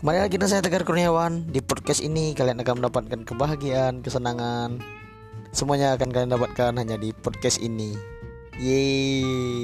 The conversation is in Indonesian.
Kembali lagi dengan saya Tegar Kurniawan. Di podcast ini kalian akan mendapatkan kebahagiaan, kesenangan. Semuanya akan kalian dapatkan hanya di podcast ini. Yeay.